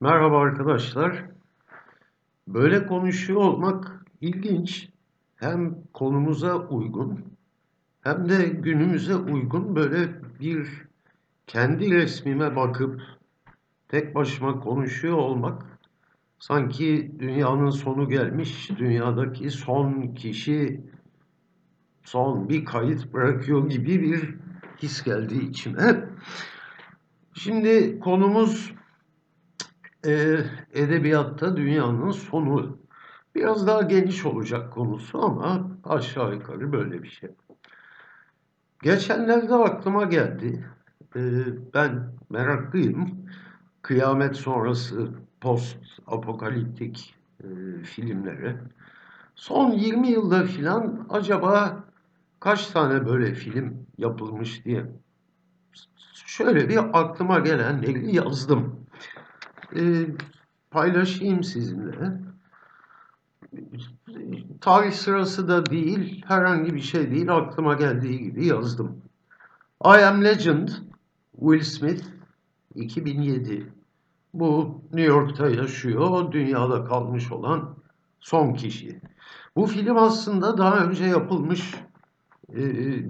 Merhaba arkadaşlar. Böyle konuşuyor olmak ilginç. Hem konumuza uygun hem de günümüze uygun böyle bir kendi resmime bakıp tek başıma konuşuyor olmak sanki dünyanın sonu gelmiş, dünyadaki son kişi son bir kayıt bırakıyor gibi bir his geldi içime. Şimdi konumuz e, edebiyatta dünyanın sonu. Biraz daha geniş olacak konusu ama aşağı yukarı böyle bir şey. Geçenlerde aklıma geldi. E, ben meraklıyım. Kıyamet sonrası post apokaliptik e, filmlere. Son 20 yılda filan acaba kaç tane böyle film yapılmış diye şöyle bir aklıma gelenleri yazdım e, paylaşayım sizinle. Tarih sırası da değil, herhangi bir şey değil, aklıma geldiği gibi yazdım. I Am Legend, Will Smith, 2007. Bu New York'ta yaşıyor, dünyada kalmış olan son kişi. Bu film aslında daha önce yapılmış e,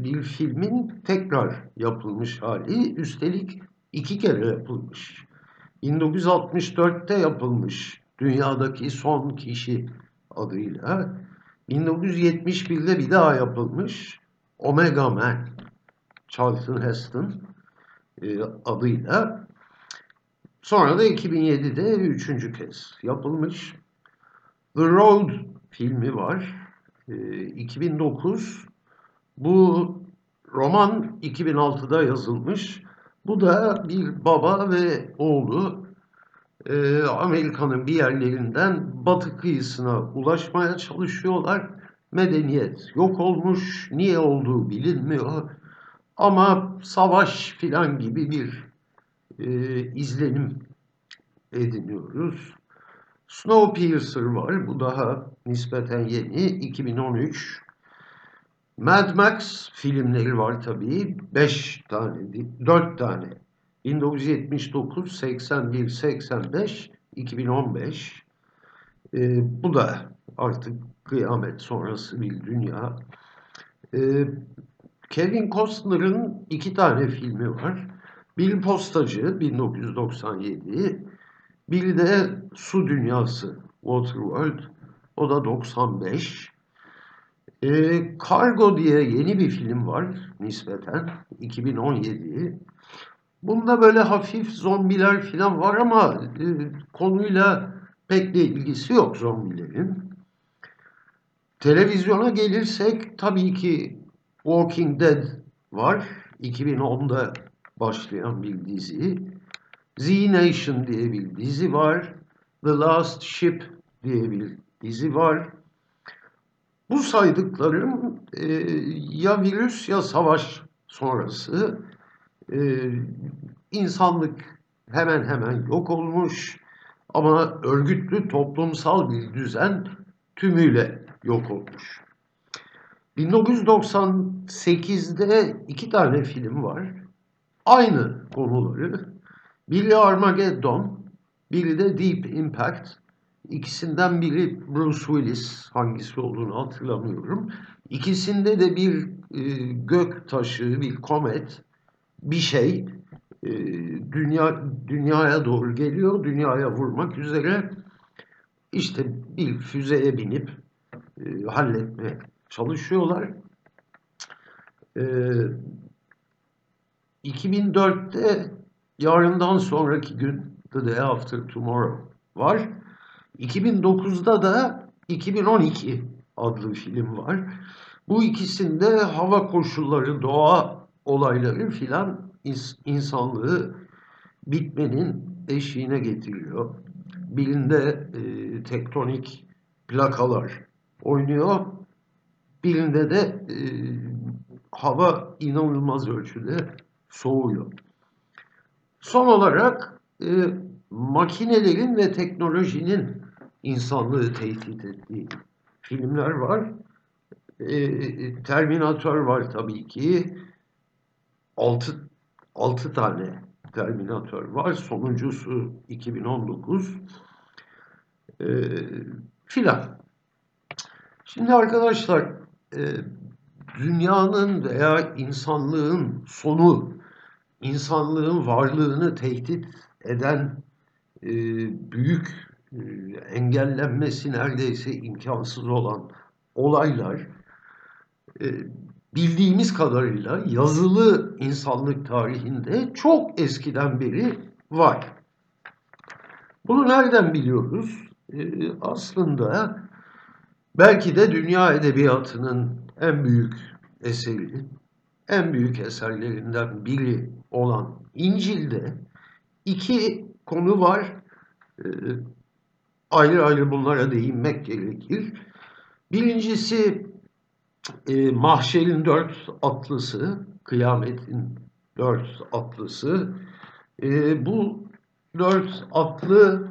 bir filmin tekrar yapılmış hali. Üstelik iki kere yapılmış. 1964'te yapılmış dünyadaki son kişi adıyla. 1971'de bir daha yapılmış Omega Man Charlton Heston e, adıyla. Sonra da 2007'de üçüncü kez yapılmış. The Road filmi var. E, 2009 bu roman 2006'da yazılmış bu da bir baba ve oğlu e, Amerika'nın bir yerlerinden batı kıyısına ulaşmaya çalışıyorlar. Medeniyet yok olmuş, niye olduğu bilinmiyor. Ama savaş filan gibi bir e, izlenim ediniyoruz. Snowpiercer var, bu daha nispeten yeni, 2013. Mad Max filmleri var tabii. Beş tane, dört tane. 1979, 81, 85, 2015. Ee, bu da artık kıyamet sonrası bir dünya. Ee, Kevin Costner'ın iki tane filmi var. Bir Postacı 1997, bir de Su Dünyası Waterworld o da 95. E, Kargo diye yeni bir film var nispeten 2017. Bunda böyle hafif zombiler falan var ama e, konuyla pek de ilgisi yok zombilerin. Televizyona gelirsek tabii ki Walking Dead var. 2010'da başlayan bir dizi. Z Nation diye bir dizi var. The Last Ship diye bir dizi var. Bu saydıklarım e, ya virüs ya savaş sonrası e, insanlık hemen hemen yok olmuş ama örgütlü toplumsal bir düzen tümüyle yok olmuş. 1998'de iki tane film var. Aynı konuları. Biri Armageddon, biri de Deep Impact. İkisinden biri Bruce Willis, hangisi olduğunu hatırlamıyorum. İkisinde de bir e, gök taşı, bir komet, bir şey e, dünya dünyaya doğru geliyor, dünyaya vurmak üzere. İşte bir füzeye binip e, halletmeye çalışıyorlar. E, 2004'te yarından sonraki gün The Day After Tomorrow var. 2009'da da 2012 adlı film var. Bu ikisinde hava koşulları, doğa olayları filan insanlığı bitmenin eşiğine getiriyor. Birinde e, tektonik plakalar oynuyor. Birinde de e, hava inanılmaz ölçüde soğuyor. Son olarak e, makinelerin ve teknolojinin insanlığı tehdit ettiği filmler var. E, Terminator var tabii ki. Altı, altı tane Terminator var. Sonuncusu 2019 e, filan. Şimdi arkadaşlar e, dünyanın veya insanlığın sonu, insanlığın varlığını tehdit eden e, büyük engellenmesi neredeyse imkansız olan olaylar e, bildiğimiz kadarıyla yazılı insanlık tarihinde çok eskiden beri var. Bunu nereden biliyoruz? E, aslında belki de dünya edebiyatının en büyük eseri, en büyük eserlerinden biri olan İncil'de iki konu var. Ayrı ayrı bunlara değinmek gerekir. Birincisi e, mahşerin dört atlısı, kıyametin dört atlısı. E, bu dört atlı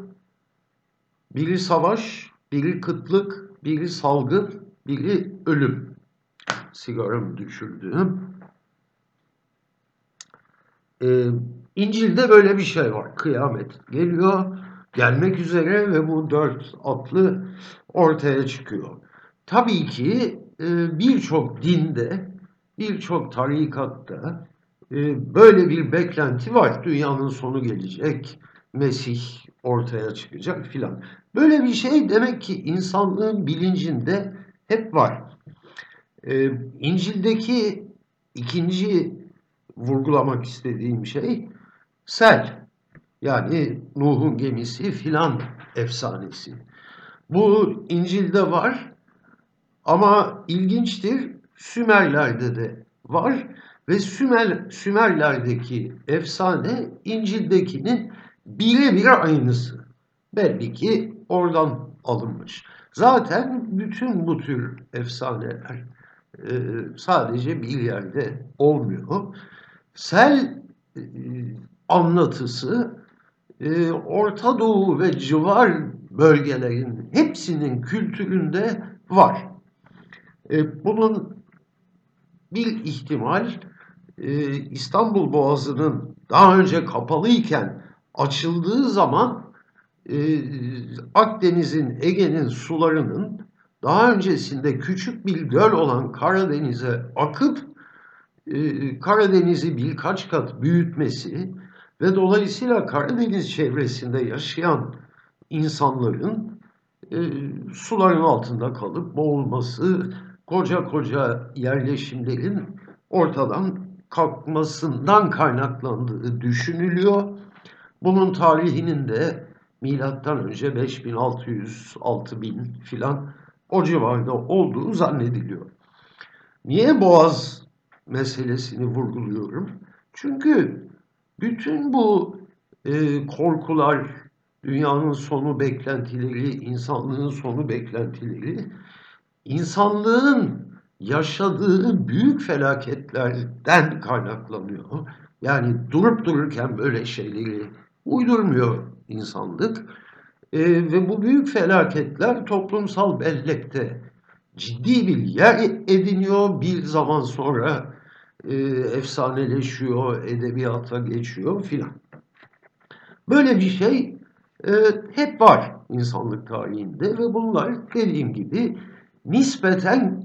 biri savaş, biri kıtlık, biri salgın, biri ölüm. Sigaramı düşürdüm. E, İncil'de böyle bir şey var. Kıyamet geliyor, gelmek üzere ve bu dört atlı ortaya çıkıyor. Tabii ki e, birçok dinde, birçok tarikatta e, böyle bir beklenti var. Dünyanın sonu gelecek, Mesih ortaya çıkacak filan. Böyle bir şey demek ki insanlığın bilincinde hep var. E, İncil'deki ikinci vurgulamak istediğim şey sel. Yani Nuh'un gemisi filan efsanesi. Bu İncil'de var ama ilginçtir Sümerler'de de var ve Sümer, Sümerler'deki efsane İncil'dekinin birebir aynısı. Belli ki oradan alınmış. Zaten bütün bu tür efsaneler e, sadece bir yerde olmuyor. Sel e, anlatısı e, Orta Doğu ve civar bölgelerin hepsinin kültüründe var. E, bunun bir ihtimal e, İstanbul Boğazı'nın daha önce kapalıyken açıldığı zaman e, Akdeniz'in, Ege'nin sularının daha öncesinde küçük bir göl olan Karadeniz'e akıp e, Karadeniz'i birkaç kat büyütmesi ve dolayısıyla Karadeniz çevresinde yaşayan insanların e, suların altında kalıp boğulması, koca koca yerleşimlerin ortadan kalkmasından kaynaklandığı düşünülüyor. Bunun tarihinin de milattan önce 5600 6000 filan o civarda olduğu zannediliyor. Niye Boğaz meselesini vurguluyorum? Çünkü bütün bu e, korkular, dünyanın sonu beklentileri, insanlığın sonu beklentileri insanlığın yaşadığı büyük felaketlerden kaynaklanıyor. Yani durup dururken böyle şeyleri uydurmuyor insanlık. E, ve bu büyük felaketler toplumsal bellekte ciddi bir yer ediniyor. Bir zaman sonra e, efsaneleşiyor, edebiyata geçiyor filan. Böyle bir şey e, hep var insanlık tarihinde ve bunlar dediğim gibi nispeten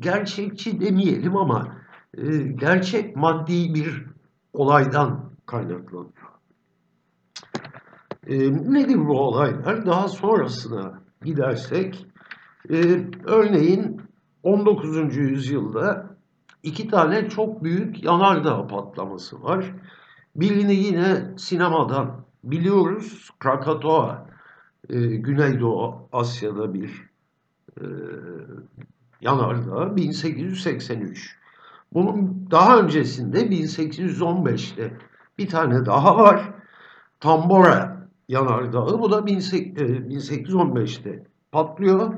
gerçekçi demeyelim ama e, gerçek maddi bir olaydan kaynaklanıyor. E, nedir bu olaylar? Daha sonrasına gidersek, e, örneğin 19. yüzyılda iki tane çok büyük yanardağ patlaması var. Birini yine sinemadan biliyoruz. Krakatoa, e, Güneydoğu Asya'da bir e, yanardağ 1883. Bunun daha öncesinde 1815'te bir tane daha var. Tambora yanardağı. Bu da 1815'te e, patlıyor.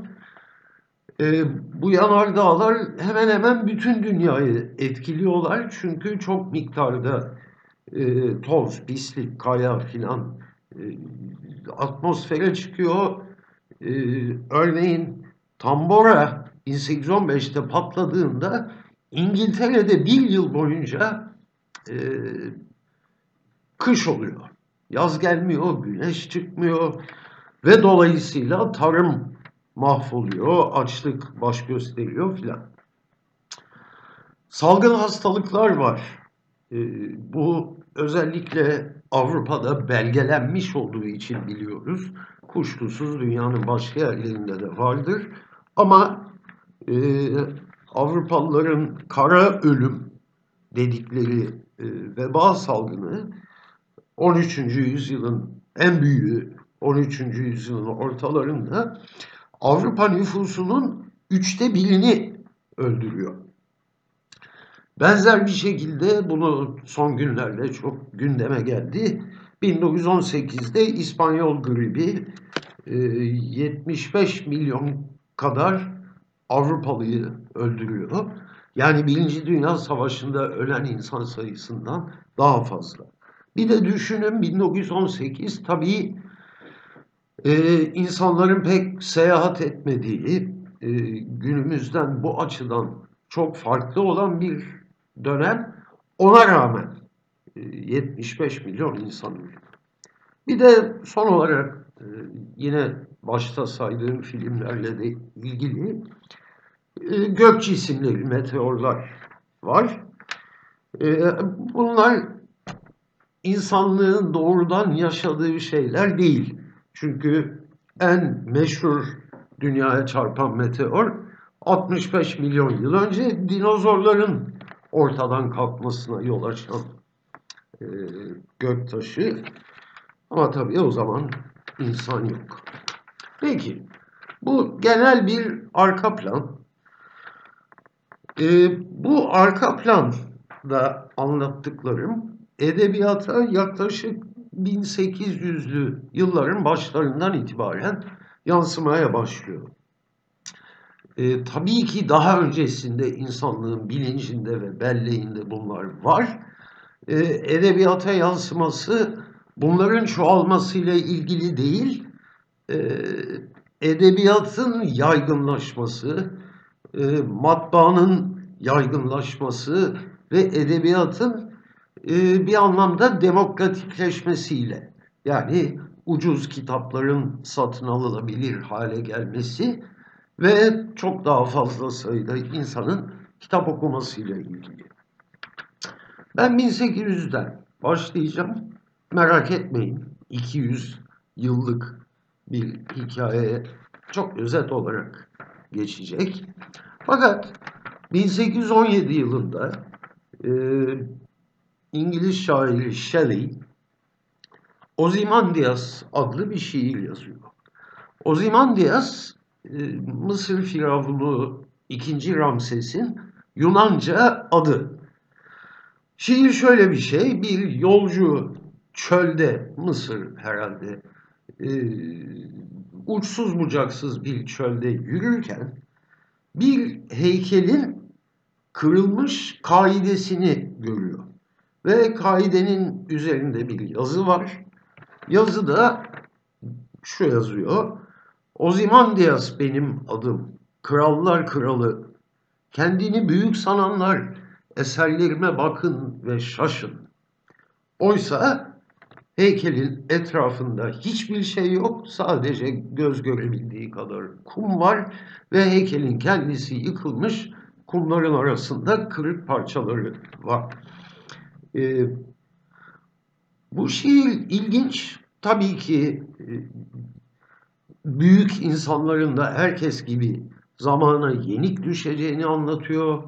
E, bu yanardağlar hemen hemen bütün dünyayı etkiliyorlar. Çünkü çok miktarda e, toz, pislik, kaya filan e, atmosfere çıkıyor. E, örneğin Tambora 1815'te patladığında İngiltere'de bir yıl boyunca e, kış oluyor. Yaz gelmiyor, güneş çıkmıyor ve dolayısıyla tarım mahvoluyor, açlık baş gösteriyor filan. Salgın hastalıklar var. Ee, bu özellikle Avrupa'da belgelenmiş olduğu için biliyoruz. Kuşkusuz dünyanın başka yerlerinde de vardır. Ama e, Avrupalıların kara ölüm dedikleri e, veba salgını 13. yüzyılın en büyüğü 13. yüzyılın ortalarında Avrupa nüfusunun üçte birini öldürüyor. Benzer bir şekilde bunu son günlerde çok gündeme geldi. 1918'de İspanyol gribi 75 milyon kadar Avrupalıyı öldürüyor. Yani Birinci Dünya Savaşı'nda ölen insan sayısından daha fazla. Bir de düşünün 1918 tabii e, insanların pek seyahat etmediği, e, günümüzden bu açıdan çok farklı olan bir dönem. Ona rağmen e, 75 milyon insan ölüyor. Bir de son olarak e, yine başta saydığım filmlerle de ilgili e, gök cisimleri, meteorlar var. E, bunlar insanlığın doğrudan yaşadığı şeyler değil. Çünkü en meşhur dünyaya çarpan meteor 65 milyon yıl önce dinozorların ortadan kalkmasına yol açan e, göktaşı. Ama tabii o zaman insan yok. Peki, bu genel bir arka plan. E, bu arka planda anlattıklarım edebiyata yaklaşık 1800'lü yılların başlarından itibaren yansımaya başlıyor. E, tabii ki daha öncesinde insanlığın bilincinde ve belleğinde bunlar var. E, edebiyata yansıması bunların çoğalmasıyla ilgili değil, e, edebiyatın yaygınlaşması, e, matbaanın yaygınlaşması ve edebiyatın e, bir anlamda demokratikleşmesiyle yani ucuz kitapların satın alınabilir hale gelmesi ve çok daha fazla sayıda insanın kitap okumasıyla ilgili. Ben 1800'den başlayacağım. Merak etmeyin 200 yıllık bir hikaye çok özet olarak geçecek. Fakat 1817 yılında e, İngiliz şairi Shelley Ozymandias adlı bir şiir yazıyor. Ozymandias e, Mısır Firavunu 2. Ramses'in Yunanca adı. Şiir şöyle bir şey, bir yolcu çölde, Mısır herhalde, e, uçsuz bucaksız bir çölde yürürken bir heykelin kırılmış kaidesini. Ve kaidenin üzerinde bir yazı var. Yazıda şu yazıyor. Ozymandias benim adım. Krallar kralı. Kendini büyük sananlar eserlerime bakın ve şaşın. Oysa heykelin etrafında hiçbir şey yok. Sadece göz görebildiği kadar kum var ve heykelin kendisi yıkılmış. Kumların arasında kırık parçaları var. Ee, bu şiir ilginç. Tabii ki e, büyük insanların da herkes gibi zamana yenik düşeceğini anlatıyor.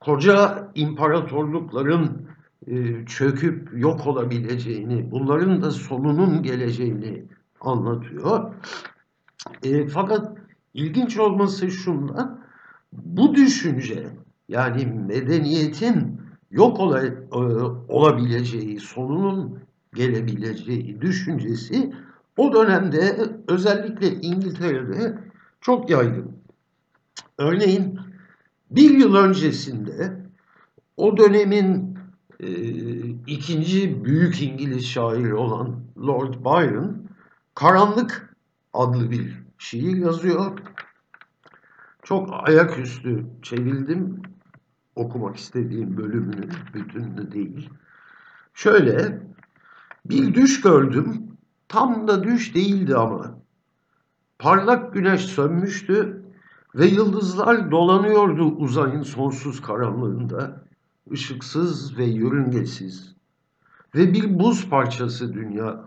Koca imparatorlukların e, çöküp yok olabileceğini, bunların da sonunun geleceğini anlatıyor. E, fakat ilginç olması şundan, bu düşünce yani medeniyetin yok ola, e, olabileceği, sonunun gelebileceği düşüncesi o dönemde özellikle İngiltere'de çok yaygın. Örneğin bir yıl öncesinde o dönemin e, ikinci büyük İngiliz şairi olan Lord Byron Karanlık adlı bir şiir yazıyor. Çok ayaküstü çevirdim okumak istediğim bölümünü, bütününü değil. Şöyle, Bir düş gördüm. Tam da düş değildi ama. Parlak güneş sönmüştü ve yıldızlar dolanıyordu uzayın sonsuz karanlığında. ışıksız ve yörüngesiz. Ve bir buz parçası dünya,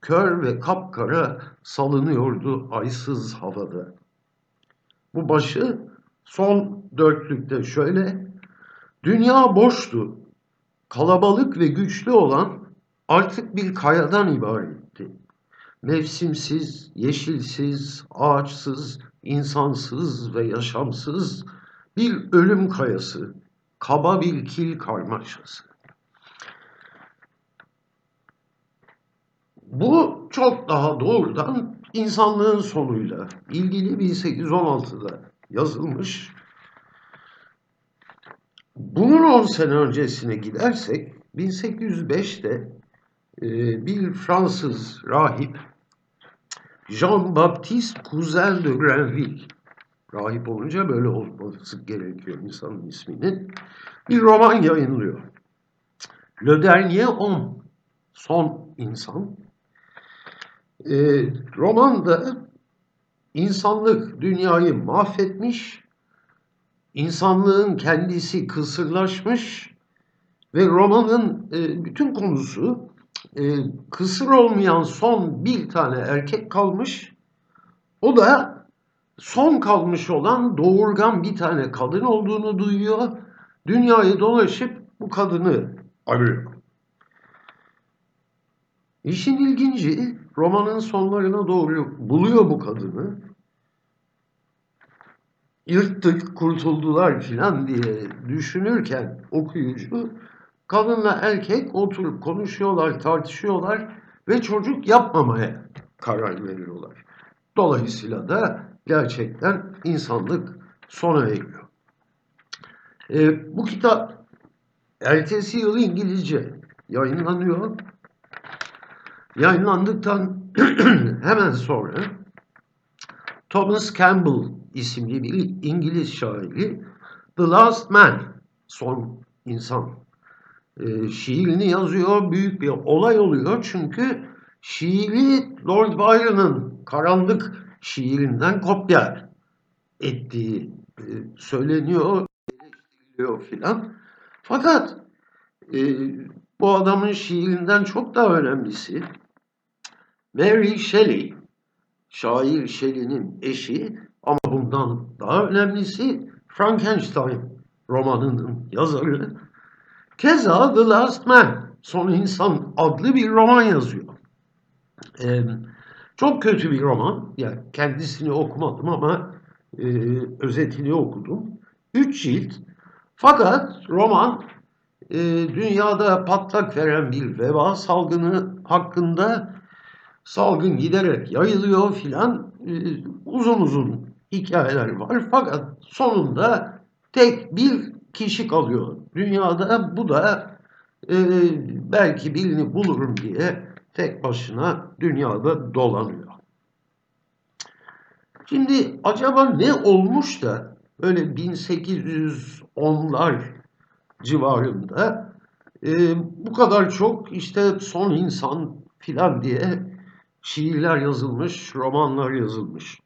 kör ve kapkara salınıyordu aysız havada. Bu başı son dörtlükte şöyle, dünya boştu, kalabalık ve güçlü olan artık bir kayadan ibaretti. Mevsimsiz, yeşilsiz, ağaçsız, insansız ve yaşamsız bir ölüm kayası, kaba bir kil karmaşası. Bu çok daha doğrudan insanlığın sonuyla ilgili 1816'da yazılmış. Bunun 10 sene öncesine gidersek 1805'te e, bir Fransız rahip Jean-Baptiste Cousin de Grenville rahip olunca böyle olması gerekiyor insanın isminin bir roman yayınlıyor. Le Dernier Homme Son İnsan e, romanda insanlık dünyayı mahvetmiş, insanlığın kendisi kısırlaşmış ve romanın e, bütün konusu e, kısır olmayan son bir tane erkek kalmış. O da son kalmış olan doğurgan bir tane kadın olduğunu duyuyor. Dünyayı dolaşıp bu kadını arıyor. İşin ilginci romanın sonlarına doğru buluyor bu kadını. Yırttık, kurtuldular filan diye düşünürken okuyucu kadınla erkek oturup konuşuyorlar, tartışıyorlar ve çocuk yapmamaya karar veriyorlar. Dolayısıyla da gerçekten insanlık sona eriyor. E, bu kitap ertesi yıl İngilizce yayınlanıyor Yayınlandıktan hemen sonra Thomas Campbell isimli bir İngiliz şairi The Last Man, Son İnsan e, şiirini yazıyor. Büyük bir olay oluyor çünkü şiiri Lord Byron'ın karanlık şiirinden kopya ettiği e, söyleniyor, eleştiriliyor filan. Fakat e, bu adamın şiirinden çok daha önemlisi Mary Shelley, şair Shelley'nin eşi ama bundan daha önemlisi Frankenstein romanının yazarı. Keza The Last Man, Son İnsan adlı bir roman yazıyor. Ee, çok kötü bir roman. Yani kendisini okumadım ama e, özetini okudum. Üç cilt. Fakat roman e, dünyada patlak veren bir veba salgını hakkında salgın giderek yayılıyor filan e, uzun uzun hikayeler var. Fakat sonunda tek bir kişi kalıyor. Dünyada bu da e, belki birini bulurum diye tek başına dünyada dolanıyor. Şimdi acaba ne olmuş da öyle 1810'lar civarında e, bu kadar çok işte son insan filan diye şiirler yazılmış, romanlar yazılmış.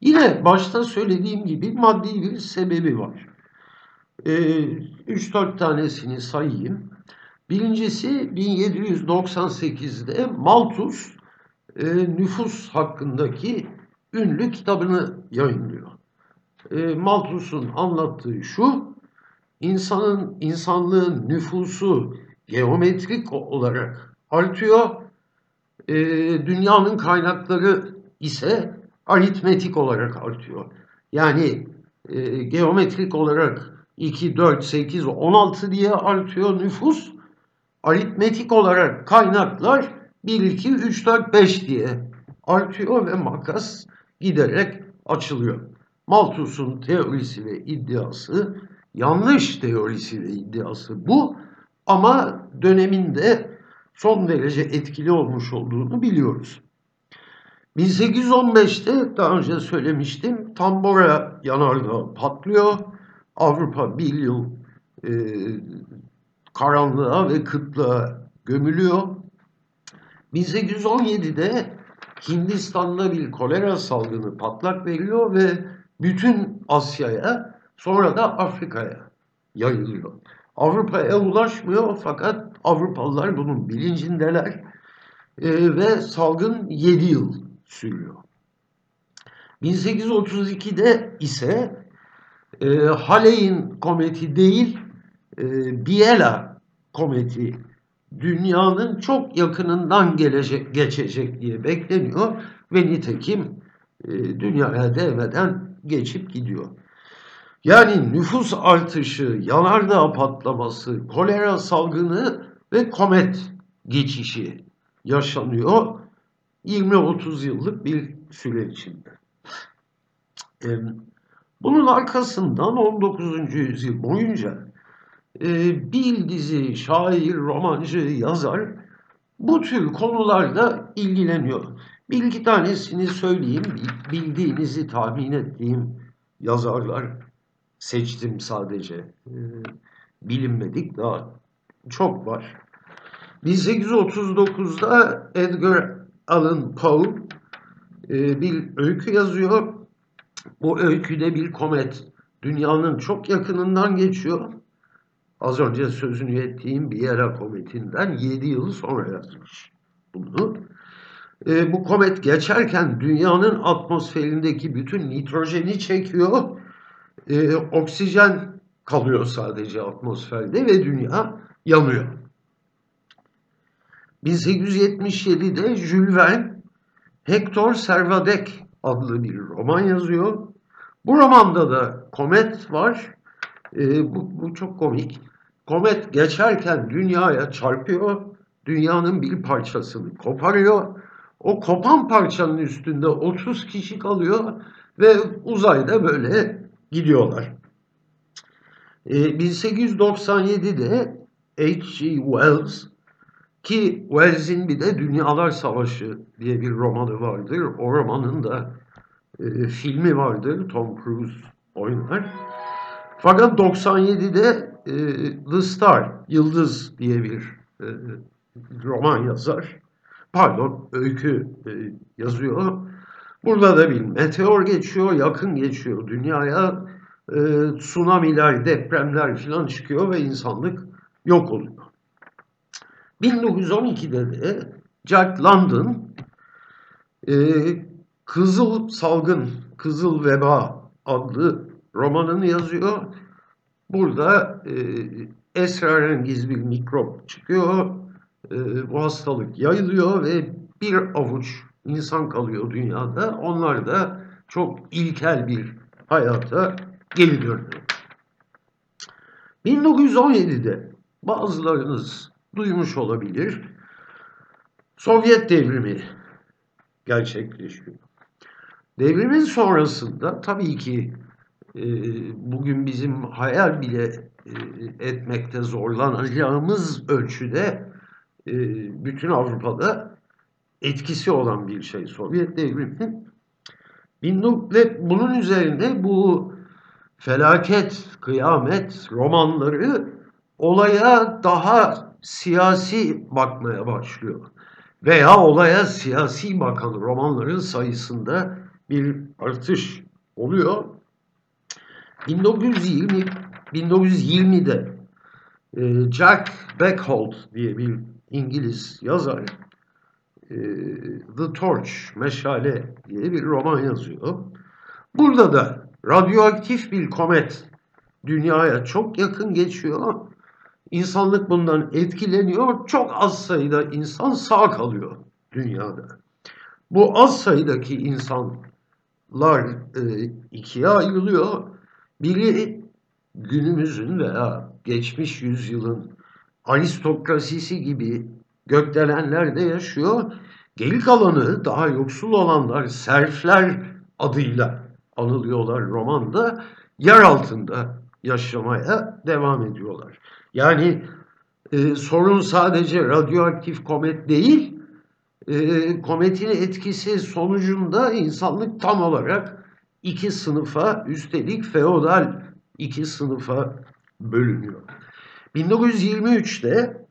Yine başta söylediğim gibi maddi bir sebebi var. 3-4 ee, tanesini sayayım. Birincisi 1798'de Malthus e, nüfus hakkındaki ünlü kitabını yayınlıyor. E, Malthus'un anlattığı şu, insanın insanlığın nüfusu geometrik olarak artıyor e, dünyanın kaynakları ise aritmetik olarak artıyor. Yani e, geometrik olarak 2, 4, 8, 16 diye artıyor nüfus. Aritmetik olarak kaynaklar 1, 2, 3, 4, 5 diye artıyor ve makas giderek açılıyor. Malthus'un teorisi ve iddiası yanlış teorisi ve iddiası bu ama döneminde son derece etkili olmuş olduğunu biliyoruz. 1815'te daha önce söylemiştim Tambora yanardağı patlıyor. Avrupa bir yıl e, karanlığa ve kıtlığa gömülüyor. 1817'de Hindistan'da bir kolera salgını patlak veriyor ve bütün Asya'ya sonra da Afrika'ya yayılıyor. Avrupa'ya ulaşmıyor fakat Avrupalılar bunun bilincindeler e, ve salgın 7 yıl sürüyor. 1832'de ise e, Halley'in kometi değil e, Biela kometi dünyanın çok yakınından gelecek, geçecek diye bekleniyor ve nitekim e, dünyaya değmeden geçip gidiyor. Yani nüfus artışı, yanardağ patlaması, kolera salgını ve komet geçişi yaşanıyor 20-30 yıllık bir süre içinde. Bunun arkasından 19. yüzyıl boyunca e, bir dizi şair, romancı, yazar bu tür konularda ilgileniyor. Bir iki tanesini söyleyeyim, bildiğinizi tahmin ettiğim yazarlar seçtim sadece. E, bilinmedik daha çok var. 1839'da Edgar Allan Poe e, bir öykü yazıyor. Bu öyküde bir komet dünyanın çok yakınından geçiyor. Az önce sözünü ettiğim bir yere kometinden 7 yıl sonra yazmış bunu. E, bu komet geçerken dünyanın atmosferindeki bütün nitrojeni çekiyor. E, oksijen kalıyor sadece atmosferde ve dünya yanıyor. 1877'de Jules Verne Hector Servadek adlı bir roman yazıyor. Bu romanda da komet var. E, bu, bu çok komik. Komet geçerken dünyaya çarpıyor. Dünyanın bir parçasını koparıyor. O kopan parçanın üstünde 30 kişi kalıyor ve uzayda böyle gidiyorlar. E, 1897'de H.G. Wells ki Wells'in bir de Dünyalar Savaşı diye bir romanı vardır. O romanın da e, filmi vardır. Tom Cruise oynar. Fakat 97'de e, The Star, Yıldız diye bir e, roman yazar. Pardon, öykü e, yazıyor. Burada da bir meteor geçiyor, yakın geçiyor dünyaya. E, tsunamiler, depremler falan çıkıyor ve insanlık yok oluyor. 1912'de de Jack London e, Kızıl Salgın, Kızıl Veba adlı romanını yazıyor. Burada e, esrarengiz bir mikrop çıkıyor. E, bu hastalık yayılıyor ve bir avuç insan kalıyor dünyada. Onlar da çok ilkel bir hayata dönüyor. 1917'de bazılarınız duymuş olabilir. Sovyet devrimi gerçekleşiyor. Devrimin sonrasında tabii ki e, bugün bizim hayal bile e, etmekte zorlanacağımız ölçüde e, bütün Avrupa'da etkisi olan bir şey Sovyet devrimi. Ve bunun üzerine bu felaket, kıyamet romanları olaya daha siyasi bakmaya başlıyor. Veya olaya siyasi bakan romanların sayısında bir artış oluyor. 1920 1920'de e, Jack Beckholt diye bir İngiliz yazar e, The Torch, Meşale diye bir roman yazıyor. Burada da radyoaktif bir komet dünyaya çok yakın geçiyor. İnsanlık bundan etkileniyor. Çok az sayıda insan sağ kalıyor dünyada. Bu az sayıdaki insanlar e, ikiye ayrılıyor. Biri günümüzün veya geçmiş yüzyılın aristokrasisi gibi gökdelenlerde yaşıyor. Geri kalanı daha yoksul olanlar serfler adıyla anılıyorlar romanda. Yer altında yaşamaya devam ediyorlar. Yani e, sorun sadece radyoaktif komet değil, e, kometin etkisi sonucunda insanlık tam olarak iki sınıfa, üstelik feodal iki sınıfa bölünüyor. 1923'te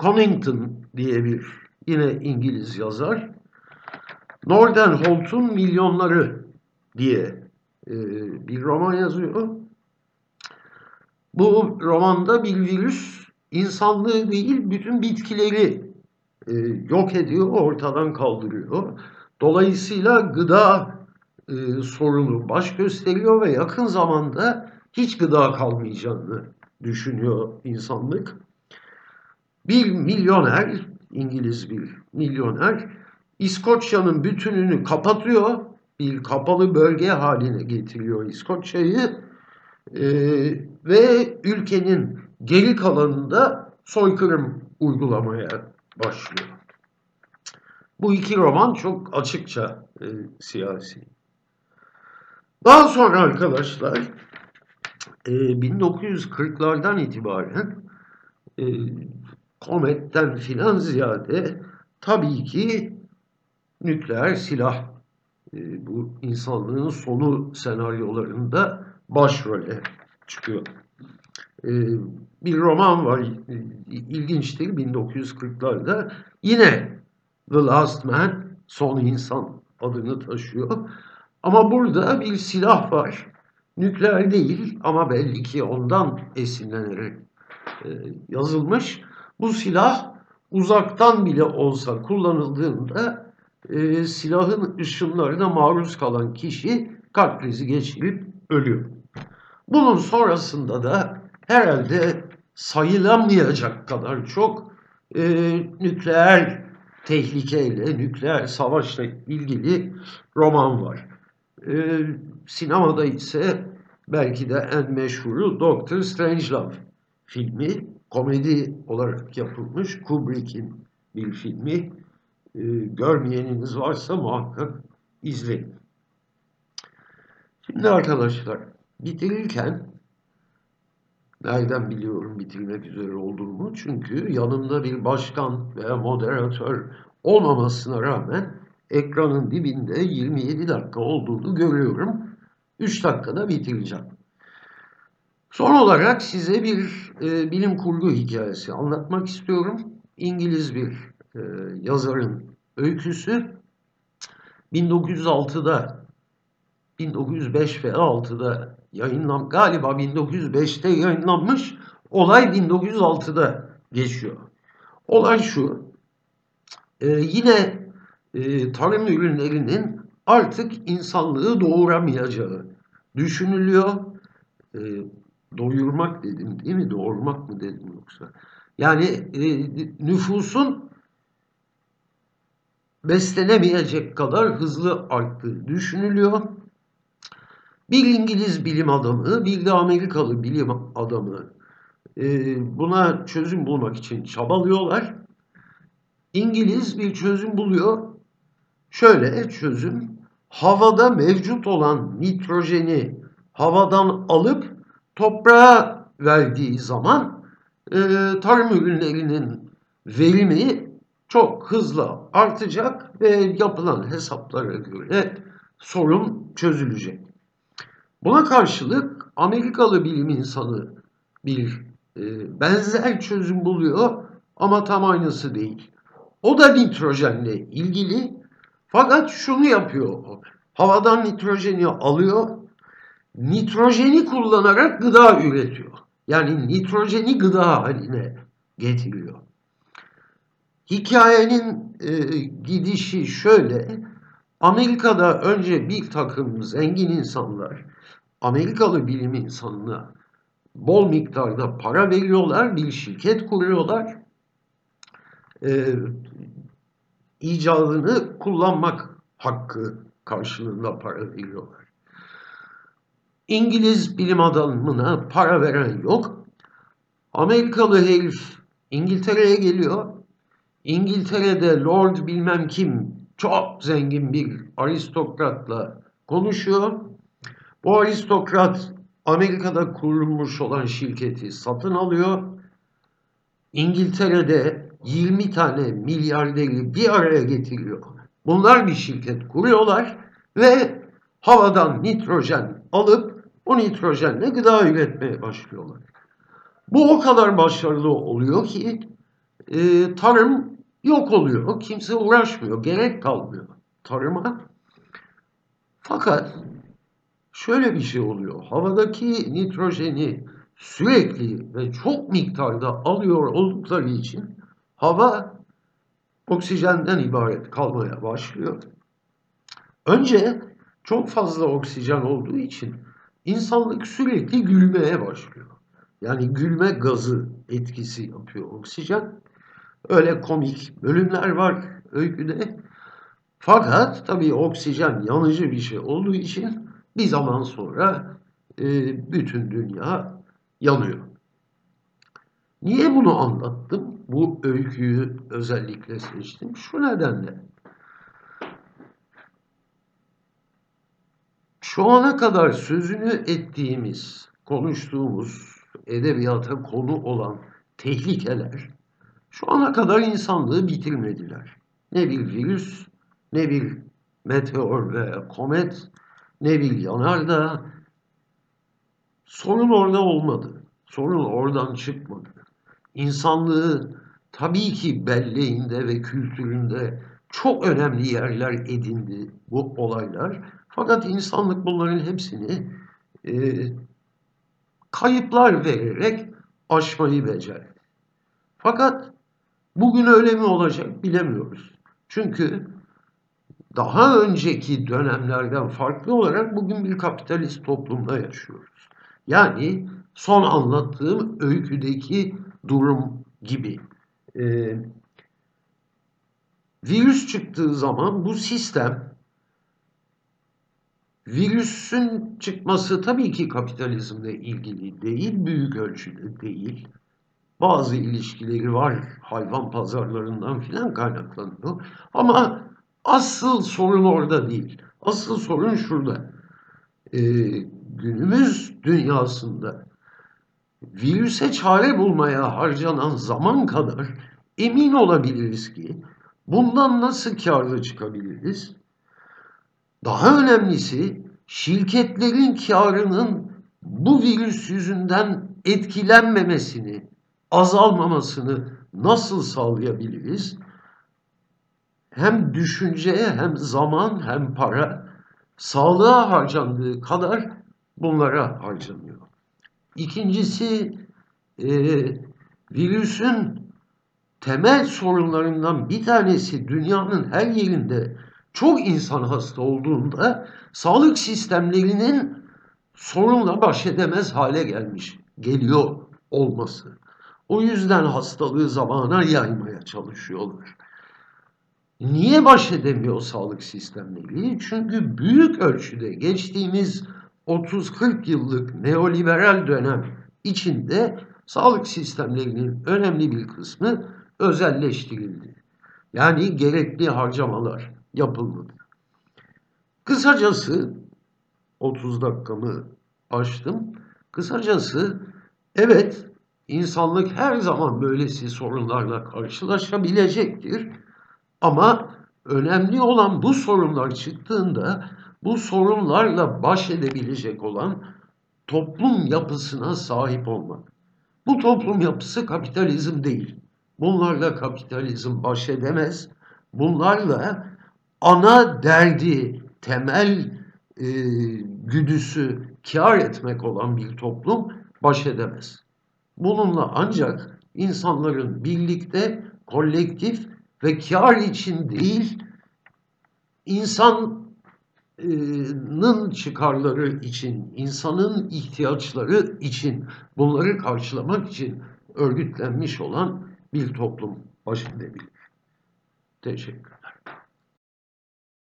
Connington diye bir yine İngiliz yazar. Northern Holt'un Milyonları diye e, bir roman yazıyor. Bu romanda bir virüs insanlığı değil bütün bitkileri e, yok ediyor, ortadan kaldırıyor. Dolayısıyla gıda e, sorunu baş gösteriyor ve yakın zamanda hiç gıda kalmayacağını düşünüyor insanlık. Bir milyoner, İngiliz bir milyoner, İskoçya'nın bütününü kapatıyor, bir kapalı bölge haline getiriyor İskoçya'yı e, ve ülkenin geri kalanında soykırım uygulamaya başlıyor. Bu iki roman çok açıkça e, siyasi. Daha sonra arkadaşlar e, 1940'lardan itibaren e, kometten filan ziyade tabii ki nükleer silah e, bu insanlığın sonu senaryolarında başrole çıkıyor. E, bir roman var ilginçtir 1940'larda yine The Last Man son insan adını taşıyor. Ama burada bir silah var. Nükleer değil ama belli ki ondan esinlenerek e, yazılmış. Bu silah uzaktan bile olsa kullanıldığında e, silahın ışınlarına maruz kalan kişi kalp krizi geçirip ölüyor. Bunun sonrasında da herhalde sayılamayacak kadar çok e, nükleer tehlikeyle, nükleer savaşla ilgili roman var. E, sinemada ise belki de en meşhuru Doctor Strangelove filmi. Komedi olarak yapılmış Kubrick'in bir filmi. E, görmeyeniniz varsa muhakkak izleyin. Şimdi arkadaşlar bitirirken nereden biliyorum bitirmek üzere olduğumu? Çünkü yanımda bir başkan veya moderatör olmamasına rağmen ekranın dibinde 27 dakika olduğunu görüyorum. 3 dakikada bitireceğim. Son olarak size bir e, bilim kurgu hikayesi anlatmak istiyorum. İngiliz bir e, yazarın öyküsü. 1906'da 1905 ve 6'da yayınlan galiba 1905'te yayınlanmış. Olay 1906'da geçiyor. Olay şu. E, yine e, tarım ürünlerinin artık insanlığı doğuramayacağı düşünülüyor. E, doyurmak dedim değil mi? Doğurmak mı dedim yoksa? Yani e, nüfusun beslenemeyecek kadar hızlı arttığı düşünülüyor. Bir İngiliz bilim adamı, bir de Amerikalı bilim adamı e, buna çözüm bulmak için çabalıyorlar. İngiliz bir çözüm buluyor. Şöyle çözüm, havada mevcut olan nitrojeni havadan alıp toprağa verdiği zaman e, tarım ürünlerinin verimi çok hızlı artacak ve yapılan hesaplara göre sorun çözülecek. Buna karşılık Amerikalı bilim insanı bir e, benzer çözüm buluyor ama tam aynısı değil. O da nitrojenle ilgili fakat şunu yapıyor. Havadan nitrojeni alıyor, nitrojeni kullanarak gıda üretiyor. Yani nitrojeni gıda haline getiriyor. Hikayenin e, gidişi şöyle. Amerika'da önce bir takım zengin insanlar Amerikalı bilim insanına bol miktarda para veriyorlar, bir şirket kuruyorlar. E, icadını kullanmak hakkı karşılığında para veriyorlar. İngiliz bilim adamına para veren yok. Amerikalı herif İngiltere'ye geliyor. İngiltere'de Lord bilmem kim çok zengin bir aristokratla konuşuyor. Bu aristokrat Amerika'da kurulmuş olan şirketi satın alıyor. İngiltere'de 20 tane milyarderi bir araya getiriyor. Bunlar bir şirket kuruyorlar ve havadan nitrojen alıp o nitrojenle gıda üretmeye başlıyorlar. Bu o kadar başarılı oluyor ki e, tarım yok oluyor. Kimse uğraşmıyor. Gerek kalmıyor tarıma. Fakat şöyle bir şey oluyor. Havadaki nitrojeni sürekli ve çok miktarda alıyor oldukları için hava oksijenden ibaret kalmaya başlıyor. Önce çok fazla oksijen olduğu için insanlık sürekli gülmeye başlıyor. Yani gülme gazı etkisi yapıyor oksijen. Öyle komik bölümler var öyküde. Fakat tabii oksijen yanıcı bir şey olduğu için bir zaman sonra e, bütün dünya yanıyor. Niye bunu anlattım? Bu öyküyü özellikle seçtim. Şu nedenle. Şu ana kadar sözünü ettiğimiz, konuştuğumuz, edebiyata konu olan tehlikeler şu ana kadar insanlığı bitirmediler. Ne bir virüs, ne bir meteor ve komet, ne bir yanardağ. Sorun orada olmadı. Sorun oradan çıkmadı. İnsanlığı tabii ki belleğinde ve kültüründe çok önemli yerler edindi bu olaylar. Fakat insanlık bunların hepsini e, kayıplar vererek aşmayı becerdi. Fakat bugün öyle mi olacak bilemiyoruz. Çünkü daha önceki dönemlerden farklı olarak bugün bir kapitalist toplumda yaşıyoruz. Yani son anlattığım öyküdeki durum gibi. Ee, virüs çıktığı zaman bu sistem virüsün çıkması tabii ki kapitalizmle ilgili değil, büyük ölçüde değil. Bazı ilişkileri var hayvan pazarlarından filan kaynaklanıyor. Ama asıl sorun orada değil. Asıl sorun şurada. Ee, günümüz dünyasında virüse çare bulmaya harcanan zaman kadar emin olabiliriz ki bundan nasıl karlı çıkabiliriz? Daha önemlisi şirketlerin karının bu virüs yüzünden etkilenmemesini, azalmamasını nasıl sağlayabiliriz? Hem düşünceye hem zaman hem para sağlığa harcandığı kadar bunlara harcanıyor. İkincisi e, virüsün temel sorunlarından bir tanesi dünyanın her yerinde çok insan hasta olduğunda sağlık sistemlerinin sorunla baş edemez hale gelmiş, geliyor olması. O yüzden hastalığı zamana yaymaya çalışıyorlar. Niye baş edemiyor sağlık sistemleri? Çünkü büyük ölçüde geçtiğimiz 30-40 yıllık neoliberal dönem içinde sağlık sistemlerinin önemli bir kısmı özelleştirildi. Yani gerekli harcamalar yapılmadı. Kısacası 30 dakikamı açtım. Kısacası evet insanlık her zaman böylesi sorunlarla karşılaşabilecektir. Ama önemli olan bu sorunlar çıktığında bu sorunlarla baş edebilecek olan toplum yapısına sahip olmak. Bu toplum yapısı kapitalizm değil. Bunlarla kapitalizm baş edemez. Bunlarla ana derdi, temel e, güdüsü kar etmek olan bir toplum baş edemez. Bununla ancak insanların birlikte, kolektif ve kar için değil, insanın çıkarları için, insanın ihtiyaçları için, bunları karşılamak için örgütlenmiş olan bir toplum baş edebilir. Teşekkürler.